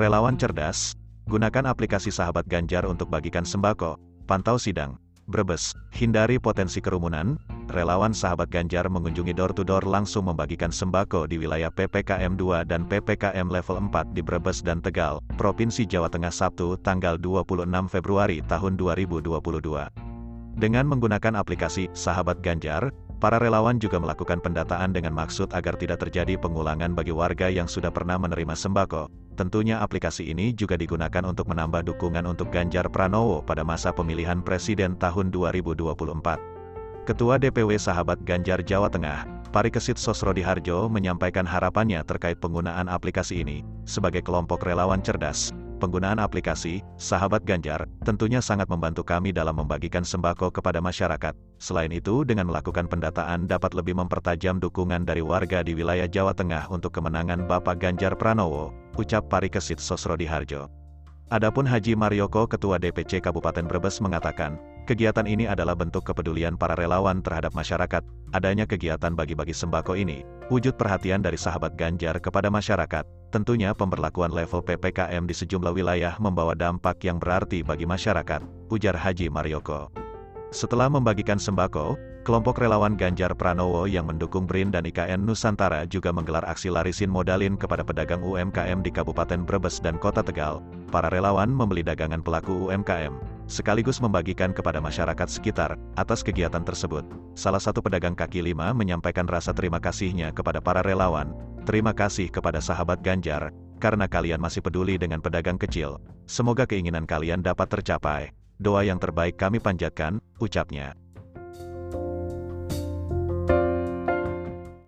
Relawan cerdas, gunakan aplikasi sahabat Ganjar untuk bagikan sembako, pantau sidang, Brebes, hindari potensi kerumunan, relawan sahabat Ganjar mengunjungi door-to-door langsung membagikan sembako di wilayah PPKM 2 dan PPKM level 4 di Brebes dan Tegal, Provinsi Jawa Tengah Sabtu, tanggal 26 Februari tahun 2022. Dengan menggunakan aplikasi Sahabat Ganjar, Para relawan juga melakukan pendataan dengan maksud agar tidak terjadi pengulangan bagi warga yang sudah pernah menerima sembako. Tentunya aplikasi ini juga digunakan untuk menambah dukungan untuk Ganjar Pranowo pada masa pemilihan presiden tahun 2024. Ketua DPW Sahabat Ganjar Jawa Tengah, Parikesit Sosrodi Harjo menyampaikan harapannya terkait penggunaan aplikasi ini, sebagai kelompok relawan cerdas, Penggunaan aplikasi, Sahabat Ganjar, tentunya sangat membantu kami dalam membagikan sembako kepada masyarakat. Selain itu, dengan melakukan pendataan dapat lebih mempertajam dukungan dari warga di wilayah Jawa Tengah untuk kemenangan Bapak Ganjar Pranowo, ucap Parikesit Sosrodi Harjo. Adapun Haji Marioko Ketua DPC Kabupaten Brebes mengatakan, kegiatan ini adalah bentuk kepedulian para relawan terhadap masyarakat, adanya kegiatan bagi-bagi sembako ini, wujud perhatian dari sahabat Ganjar kepada masyarakat, Tentunya pemberlakuan level PPKM di sejumlah wilayah membawa dampak yang berarti bagi masyarakat, ujar Haji Marioko. Setelah membagikan sembako, kelompok relawan Ganjar Pranowo yang mendukung BRIN dan IKN Nusantara juga menggelar aksi larisin modalin kepada pedagang UMKM di Kabupaten Brebes dan Kota Tegal. Para relawan membeli dagangan pelaku UMKM, sekaligus membagikan kepada masyarakat sekitar, atas kegiatan tersebut. Salah satu pedagang kaki lima menyampaikan rasa terima kasihnya kepada para relawan, Terima kasih kepada sahabat Ganjar, karena kalian masih peduli dengan pedagang kecil. Semoga keinginan kalian dapat tercapai. Doa yang terbaik kami panjatkan, ucapnya.